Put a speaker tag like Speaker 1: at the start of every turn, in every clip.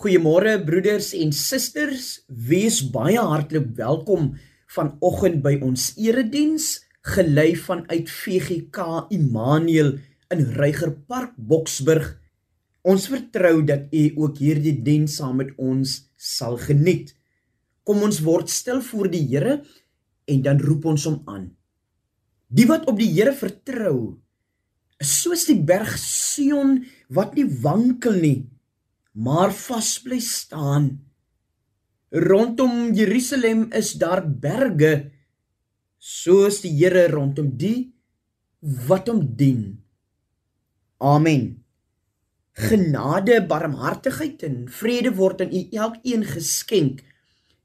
Speaker 1: Goeiemôre broeders en susters, wees baie hartlik welkom vanoggend by ons erediens, gelei vanuit VGK Immanuel in Reigerpark Boksburg. Ons vertrou dat u ook hierdie diens saam met ons sal geniet. Kom ons word stil voor die Here en dan roep ons hom aan. Die wat op die Here vertrou, is soos die berg Sion wat nie wankel nie maar vas bly staan. Rondom Jerusalem is daar berge soos die Here rondom die wat hom dien. Amen. Genade, barmhartigheid en vrede word aan u elkeen geskenk.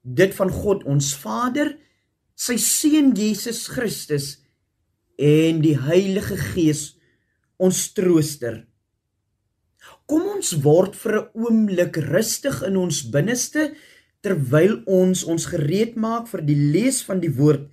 Speaker 1: Dit van God ons Vader, sy seun Jesus Christus en die Heilige Gees ons trooster. Kom ons word vir 'n oomblik rustig in ons binneste terwyl ons ons gereed maak vir die lees van die woord.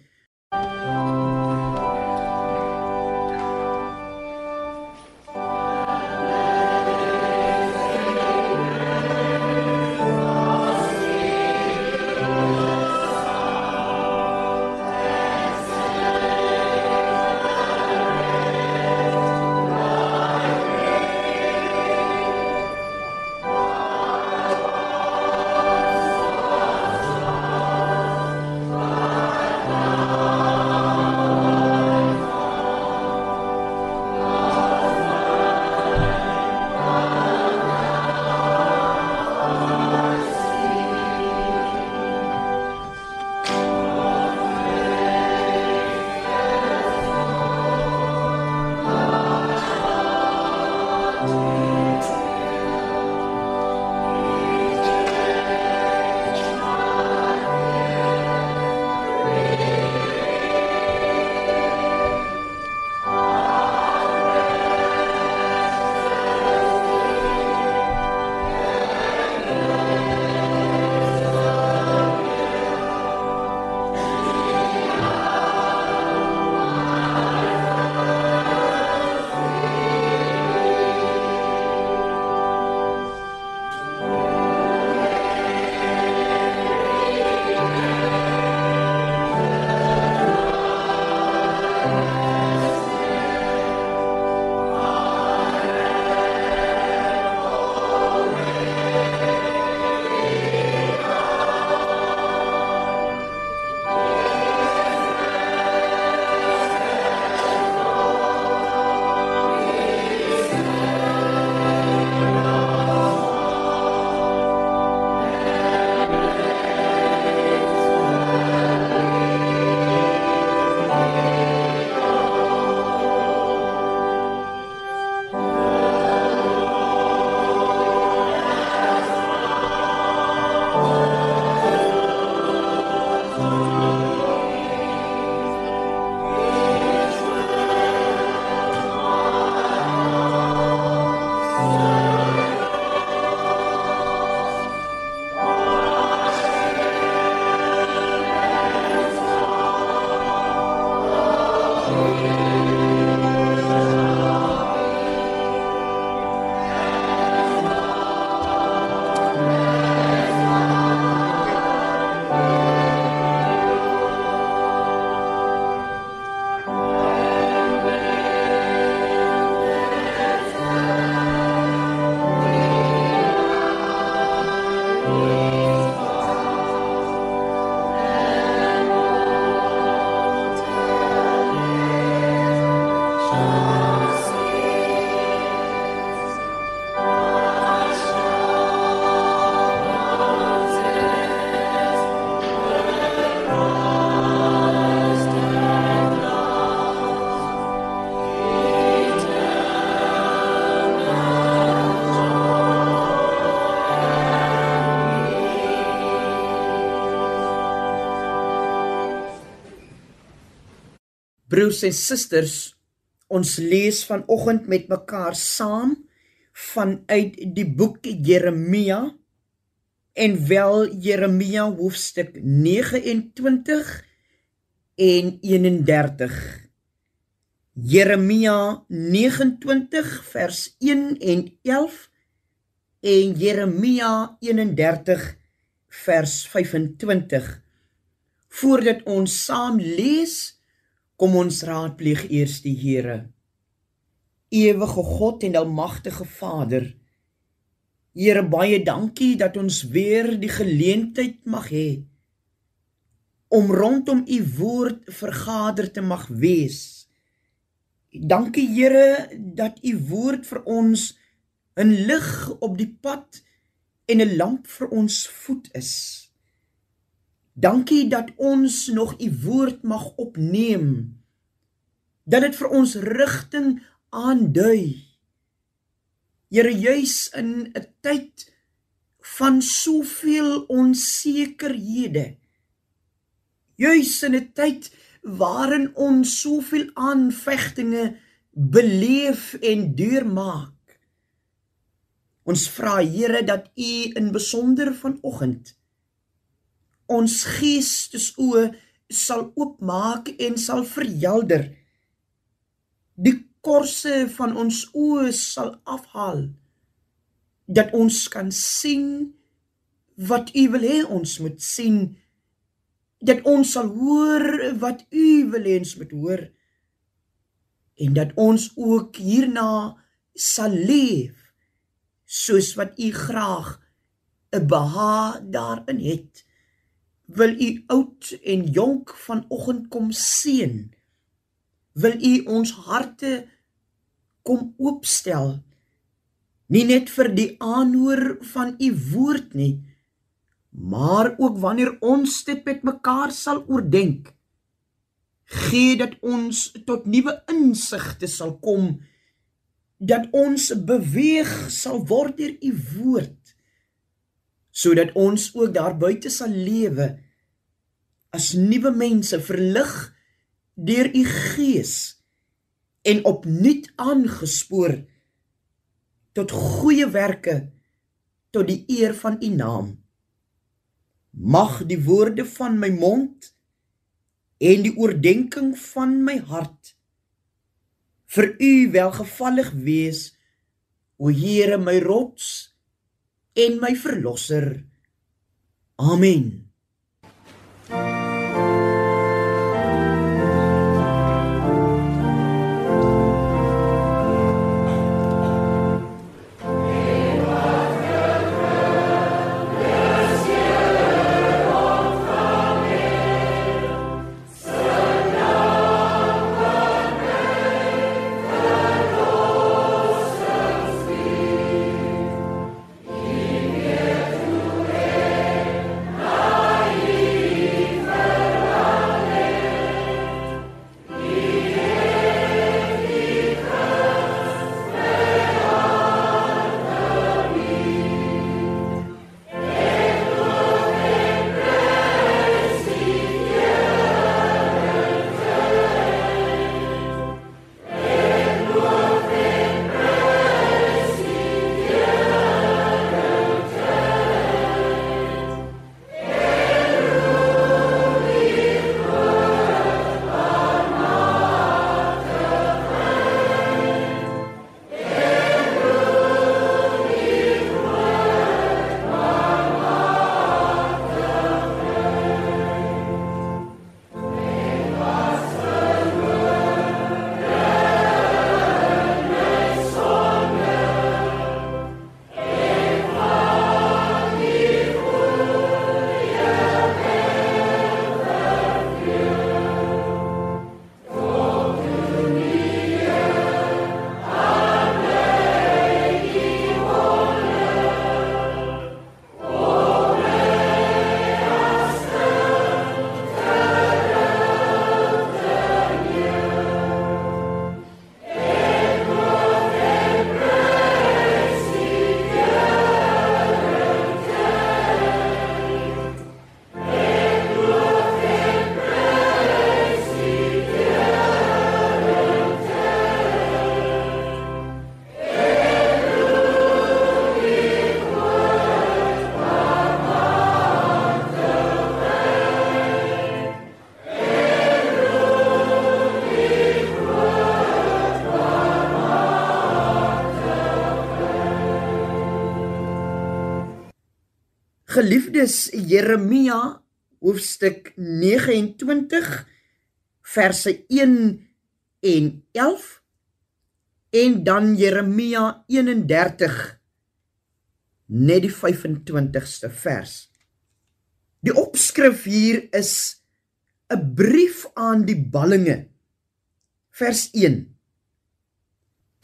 Speaker 1: Broers en susters, ons lees vanoggend met mekaar saam vanuit die boek Jeremia en wel Jeremia hoofstuk 29 en 31. Jeremia 29 vers 1 en 11 en Jeremia 31 vers 25. Voordat ons saam lees, kom ons raadpleeg eers die Here. Ewige God en almagtige Vader, Here baie dankie dat ons weer die geleentheid mag hê om rondom u woord vergader te mag wees. Dankie Here dat u woord vir ons 'n lig op die pad en 'n lamp vir ons voet is. Dankie dat ons nog u woord mag opneem. Dat dit vir ons rigting aandui. Here juis in 'n tyd van soveel onsekerhede juis in 'n tyd waarin ons soveel aanvegtinge beleef en deurmaak. Ons vra Here dat U in besonder vanoggend ons geestesoë sal oopmaak en sal verhelder. Die korse van ons oë sal afhaal dat ons kan sien wat U wil hê ons moet sien. Dat ons sal hoor wat u wil hê ons moet hoor. En dat ons ook hierna sal leef soos wat u graag 'n beha daarin het wil u oud en jonk vanoggend kom seën? Wil u ons harte kom oopstel? Nie net vir die aanhoor van u woord nie maar ook wanneer ons dit met mekaar sal oordink. Gee dat ons tot nuwe insigte sal kom dat ons beweeg sal word deur u woord sodat ons ook daar buite sal lewe as nuwe mense verlig deur u gees en opnuut aangespoor tot goeie werke tot die eer van u naam. Mag die woorde van my mond en die oordeenking van my hart vir u welgevallig wees o Here my rots en my verlosser. Amen Geliefdes, Jeremia hoofstuk 29 verse 1 en 11 en dan Jeremia 31 net die 25ste vers. Die opskrif hier is 'n brief aan die ballinge. Vers 1.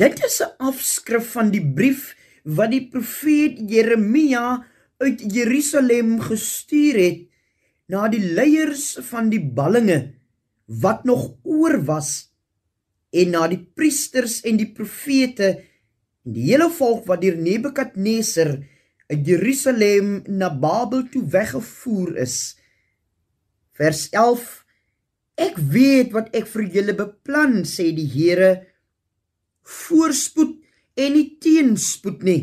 Speaker 1: Dit is 'n afskrif van die brief wat die profeet Jeremia uit Jerusalem gestuur het na die leiers van die ballinge wat nog oor was en na die priesters en die profete en die hele volk wat deur Nebukadneser uit Jerusalem na Babel toe weggevoer is. Vers 11 Ek weet wat ek vir julle beplan sê die Here voorspoed en nie teenspoed nie.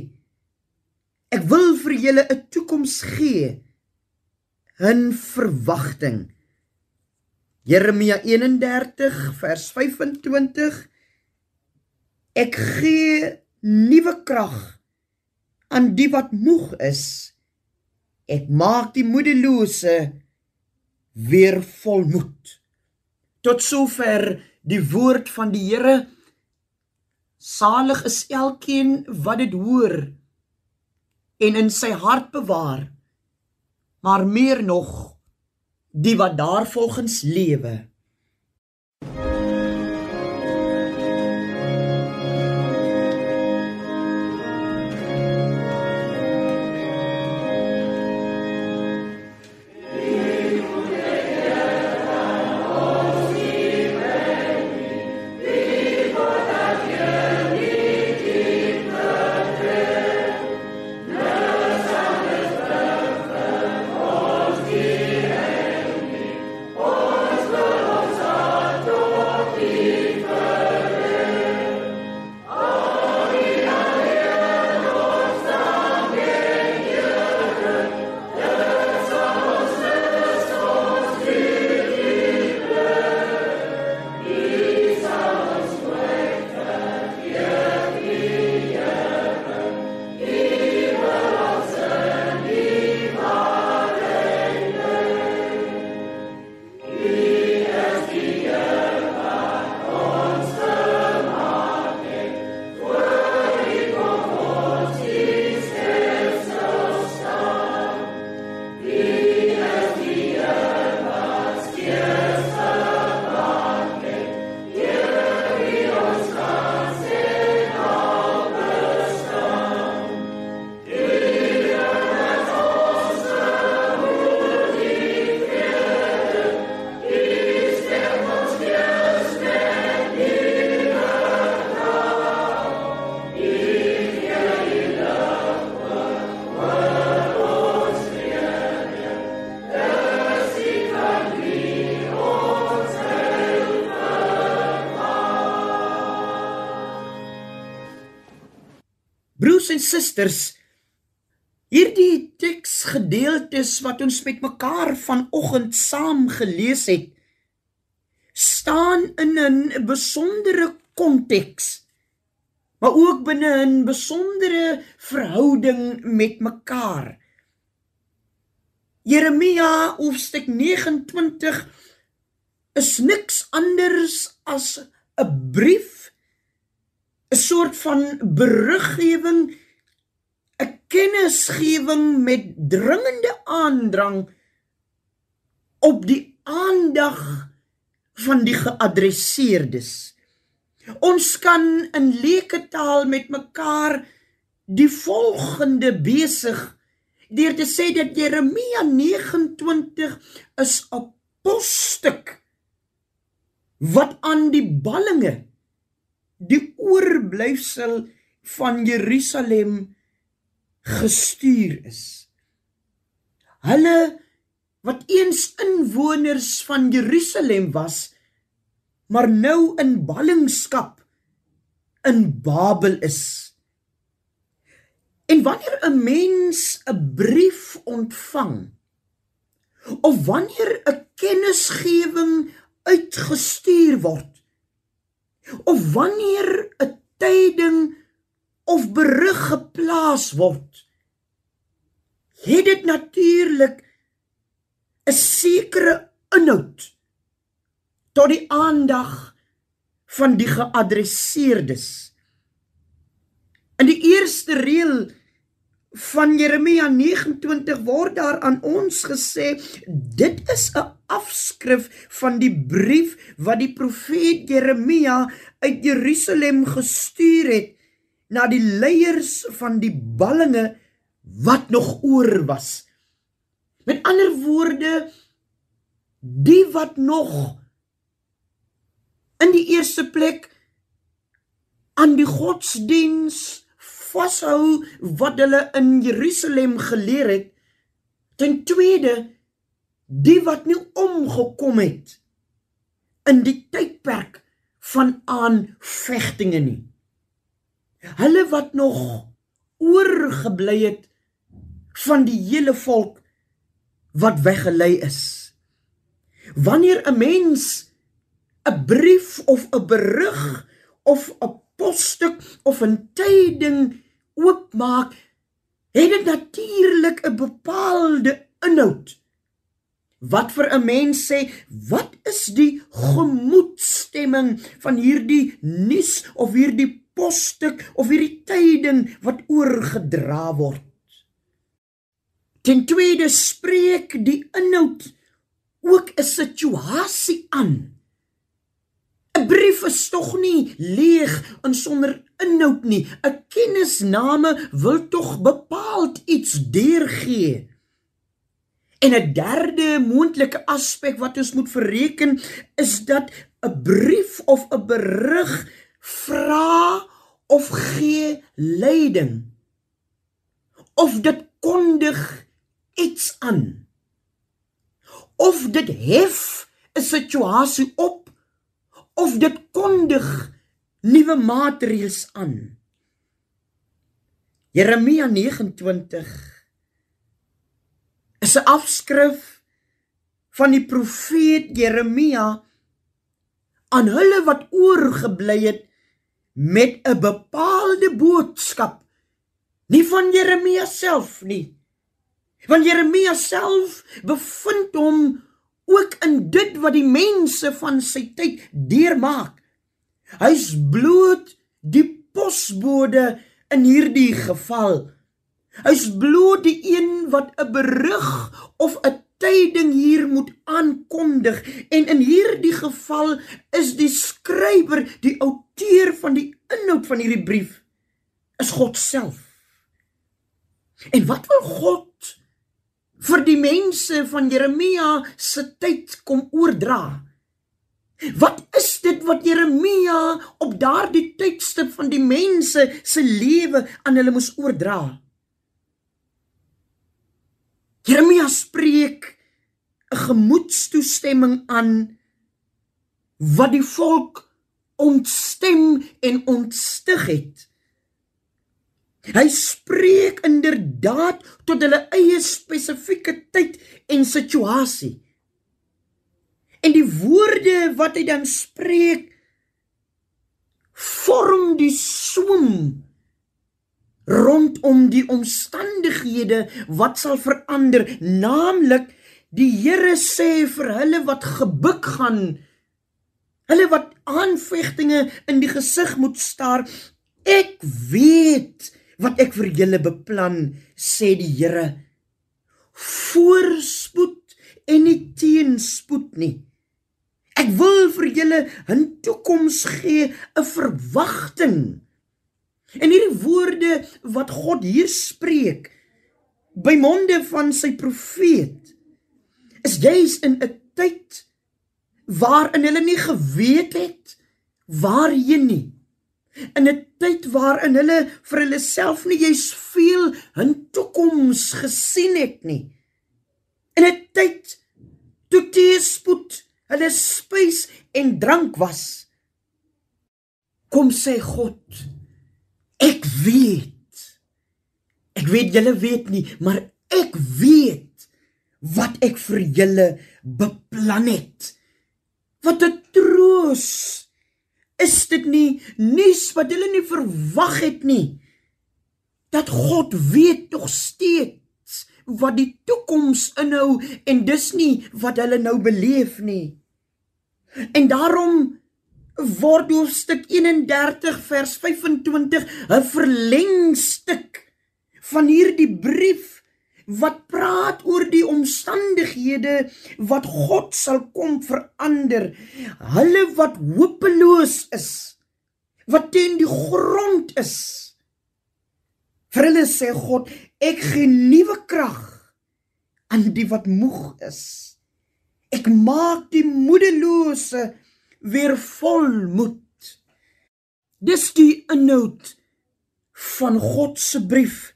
Speaker 1: Ek wil vir julle 'n toekoms gee. 'n verwagting. Jeremia 31 vers 25 Ek gee nuwe krag aan die wat moeg is. Ek maak die moedelose weer volmoed. Tot sover die woord van die Here. Salig is elkeen wat dit hoor en in sy hart bewaar maar meer nog die wat daarvolgens lewe susters, hierdie teksgedeeltes wat ons met mekaar vanoggend saam gelees het, staan in 'n besondere konteks, maar ook binne 'n besondere verhouding met mekaar. Jeremia hoofstuk 29 is niks anders as 'n brief 'n soort van beruggewing kennisgewing met dringende aandrang op die aandag van die geadresseerdes. Ons kan in leuke taal met mekaar die volgende besig deur te sê dat Jeremia 29 is 'n posstuk wat aan die ballinge die oorblyfsel van Jerusalem gestuur is. Hulle wat eens inwoners van Jerusalem was, maar nou in ballingskap in Babel is. En wanneer 'n mens 'n brief ontvang of wanneer 'n kennisgewing uitgestuur word of wanneer 'n tyding of berig geplaas word het dit natuurlik 'n sekere inhoud tot die aandag van die geadresseerdes. In die eerste reël van Jeremia 29 word daar aan ons gesê dit is 'n afskrif van die brief wat die profeet Jeremia uit Jerusalem gestuur het na die leiers van die ballinge wat nog oor was. Met ander woorde die wat nog in die eerste plek aan die godsdiens vashou wat hulle in Jerusalem geleer het ten tweede die wat nie omgekom het in die tydperk van aanvegtinge nie hulle wat nog oorgebly het van die hele volk wat weggelei is wanneer 'n mens 'n brief of 'n berig of 'n posstuk of 'n tyding oopmaak, het dit natuurlik 'n bepaalde inhoud. Wat vir 'n mens sê, wat is die gemoedstemming van hierdie nuus of hierdie posstuk of hierdie tyding wat oorgedra word? Ten tweede spreek die inhoud ook 'n situasie aan. 'n Brief is tog nie leeg en sonder inhoud nie. 'n Kennisname wil tog bepaald iets deurgee. En 'n derde moontlike aspek wat ons moet verreken is dat 'n brief of 'n berig vra of gee leiding. Of dit kondig iets aan. Of dit hef 'n situasie op. Of dit kondig nuwe maatreëls aan. Jeremia 29 is 'n afskrif van die profeet Jeremia aan hulle wat oorgebly het met 'n bepaalde boodskap nie van Jeremia self nie want Jeremia self bevind hom ook in dit wat die mense van sy tyd deurmaak. Hy's bloot die posbode in hierdie geval. Hy's bloot die een wat 'n berig of 'n tyding hier moet aankondig en in hierdie geval is die skrywer, die outeur van die inhoud van hierdie brief is God self. En wat wil God vir die mense van Jeremia se tyd kom oordra. Wat is dit wat Jeremia op daardie tydstip van die mense se lewe aan hulle moes oordra? Jeremia spreek 'n gemoedstoestemming aan wat die volk ontstem en ontstig het. Hy spreek inderdaad tot hulle eie spesifieke tyd en situasie. En die woorde wat hy dan spreek vorm die soem rondom die omstandighede wat sal verander, naamlik die Here sê vir hulle wat gebuk gaan, hulle wat aanvegtinge in die gesig moet staar, ek weet wat ek vir julle beplan, sê die Here. Voorspoed en nie teenspoed nie. Ek wil vir julle 'n toekoms gee, 'n verwagting. En hierdie woorde wat God hier spreek by monde van sy profeet is juis in 'n tyd waarin hulle nie geweet het waarheen nie in 'n tyd waarin hulle vir hulle self nie juis veel 'n toekoms gesien het nie. In 'n tyd toe teespoed hulle spys en drank was. Kom sê God, ek weet. Ek weet julle weet nie, maar ek weet wat ek vir julle beplan het. Wat 'n troos is dit nie nuus wat hulle nie verwag het nie dat God weet nog steeds wat die toekoms inhou en dis nie wat hulle nou beleef nie. En daarom word hoofstuk 31 vers 25 'n verlengstuk van hierdie brief wat praat oor die omstandighede wat God sal kom verander. Hulle wat hopeloos is, wat teen die grond is. Vir hulle sê God, ek gee nuwe krag aan die wat moeg is. Ek maak die moedelose weer volmoed. Dis die inhoud van God se brief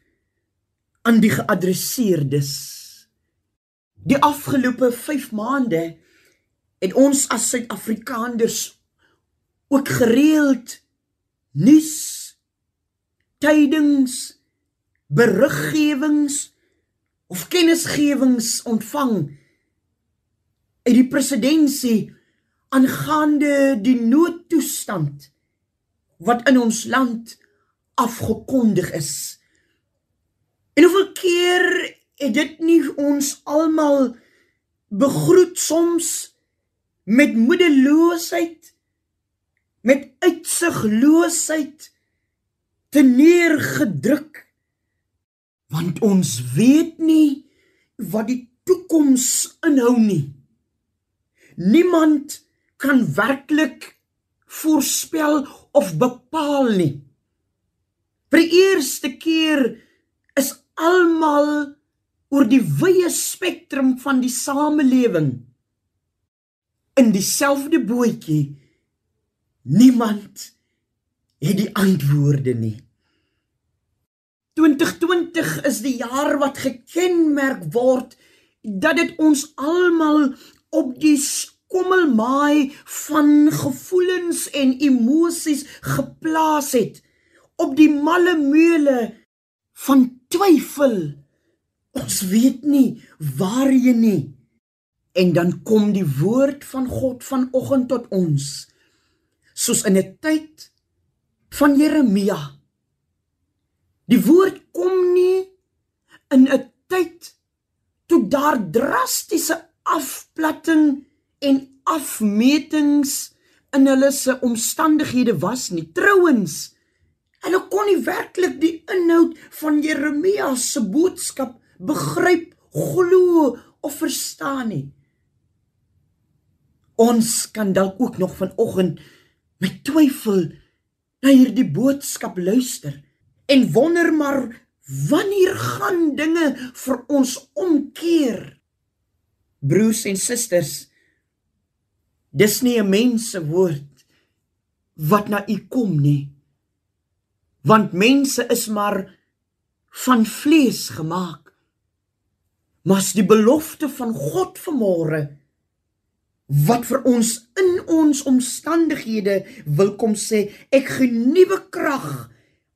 Speaker 1: aan die geadresseerdes. Die afgelope 5 maande het ons as Suid-Afrikaners ook gereeld nuus tydings beriggewings of kennisgewings ontvang uit die presidentsie aangaande die noodtoestand wat in ons land afgekondig is. En hoeveel keer het dit nie ons almal begroet soms met moedeloosheid met uitsigloosheid te neergedruk want ons weet nie wat die toekoms inhou nie niemand kan werklik voorspel of bepaal nie. Vir die eerste keer is almal oor die wye spektrum van die samelewing in dieselfde bootjie. Niemand het die antwoorde nie. 2020 is die jaar wat gekenmerk word dat dit ons almal op die skommelmaai van gevoelens en emosies geplaas het op die malle meule van twyfel. Ons weet nie waarheen nie. En dan kom die woord van God vanoggend tot ons. Soos in 'n tyd van Jeremia. Die woord kom nie in 'n tyd toe daar drastiese afplatting en afmetings in hulle se omstandighede was nie. Trouwens, hulle kon nie werklik die inhoud van Jeremia se boodskap begryp, glo of verstaan nie. Ons kan dalk ook nog vanoggend met twyfel na hierdie boodskap luister en wonder maar wanneer gaan dinge vir ons omkeer? Broers en susters, Dis nie 'n mens se woord wat na u kom nie. Want mense is maar van vlees gemaak. Maar as die belofte van God vanmôre wat vir ons in ons omstandighede wil kom sê, ek gee nuwe krag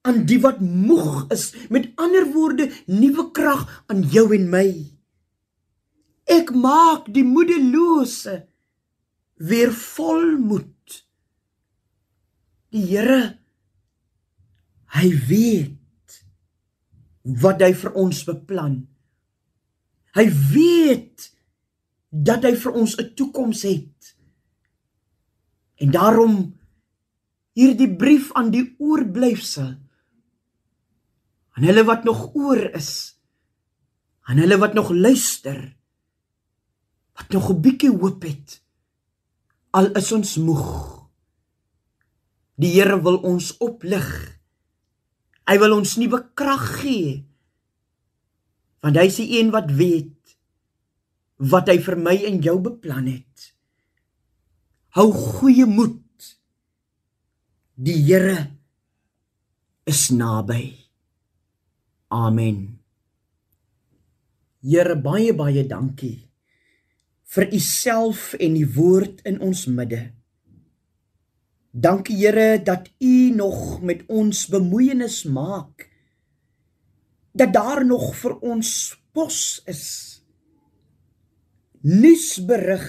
Speaker 1: aan die wat moeg is. Met ander woorde, nuwe krag aan jou en my. Ek maak die moedelose weer volmoed. Die Here hy weet wat hy vir ons beplan. Hy weet dat hy vir ons 'n toekoms het. En daarom hierdie brief aan die oorblyfsel aan hulle wat nog oor is aan hulle wat nog luister wat nog 'n bietjie hoop het al is ons moeg. Die Here wil ons oplig. Hy wil ons nuwe krag gee. Want hy is die een wat weet wat hy vir my en jou beplan het. Hou goeie moed. Die Here is naby. Amen. Here baie baie dankie vir u self en die woord in ons midde. Dankie Here dat u nog met ons bemoeienis maak. Dat daar nog vir ons pos is. Nuusberig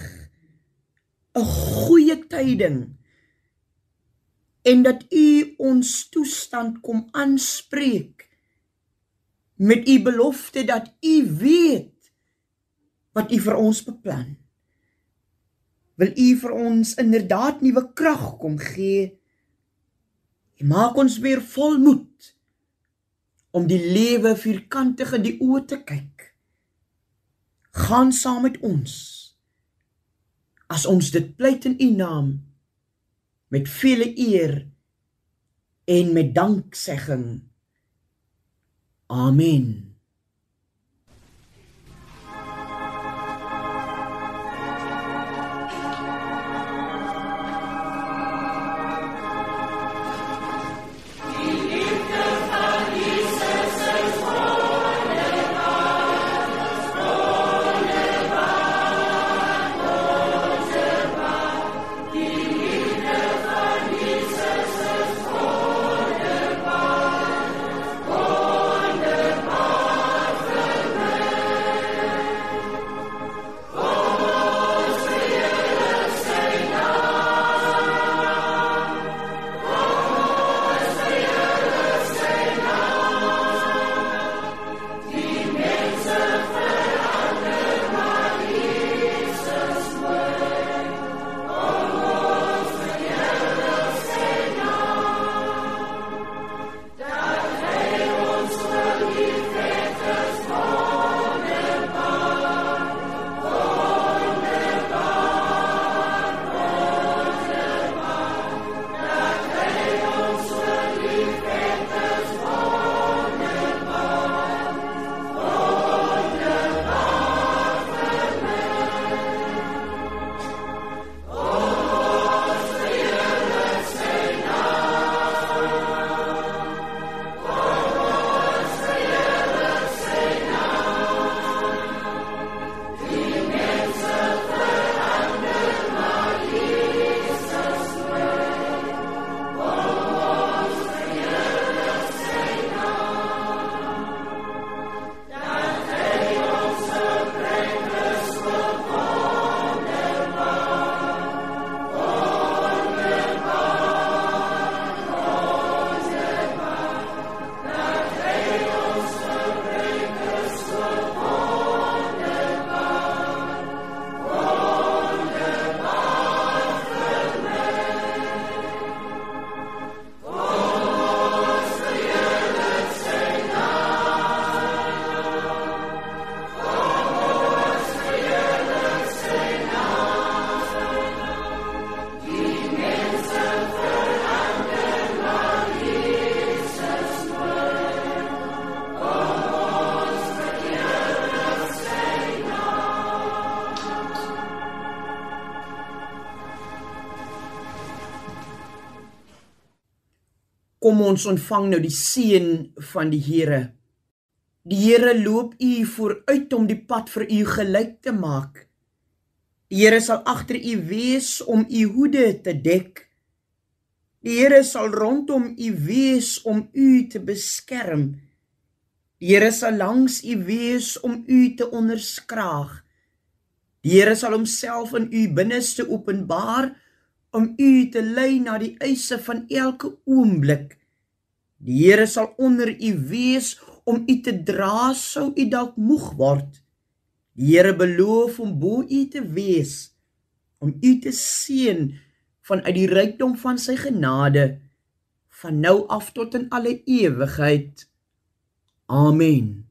Speaker 1: 'n goeie tyding en dat u ons toestand kom aanspreek met u belofte dat u weet wat u vir ons beplan. Wil u vir ons inderdaad nuwe krag kom gee? En maak ons weer volmoed om die lewe vierkantig in die oë te kyk. Gaan saam met ons. As ons dit pleit in u naam met vele eer en met danksegging. Amen. Kom ons ontvang nou die seën van die Here. Die Here loop u vooruit om die pad vir u gelyk te maak. Die Here sal agter u wees om u hoede te dek. Die Here sal rondom u wees om u te beskerm. Die Here sal langs u wees om u te onderskraag. Die Here sal homself in u binneste openbaar om u te lei na die eise van elke oomblik. Die Here sal onder u wees om u te dra sou u dalk moeg word. Die Here beloof om bo u te wees om u te seën vanuit die rykdom van sy genade van nou af tot in alle ewigheid. Amen.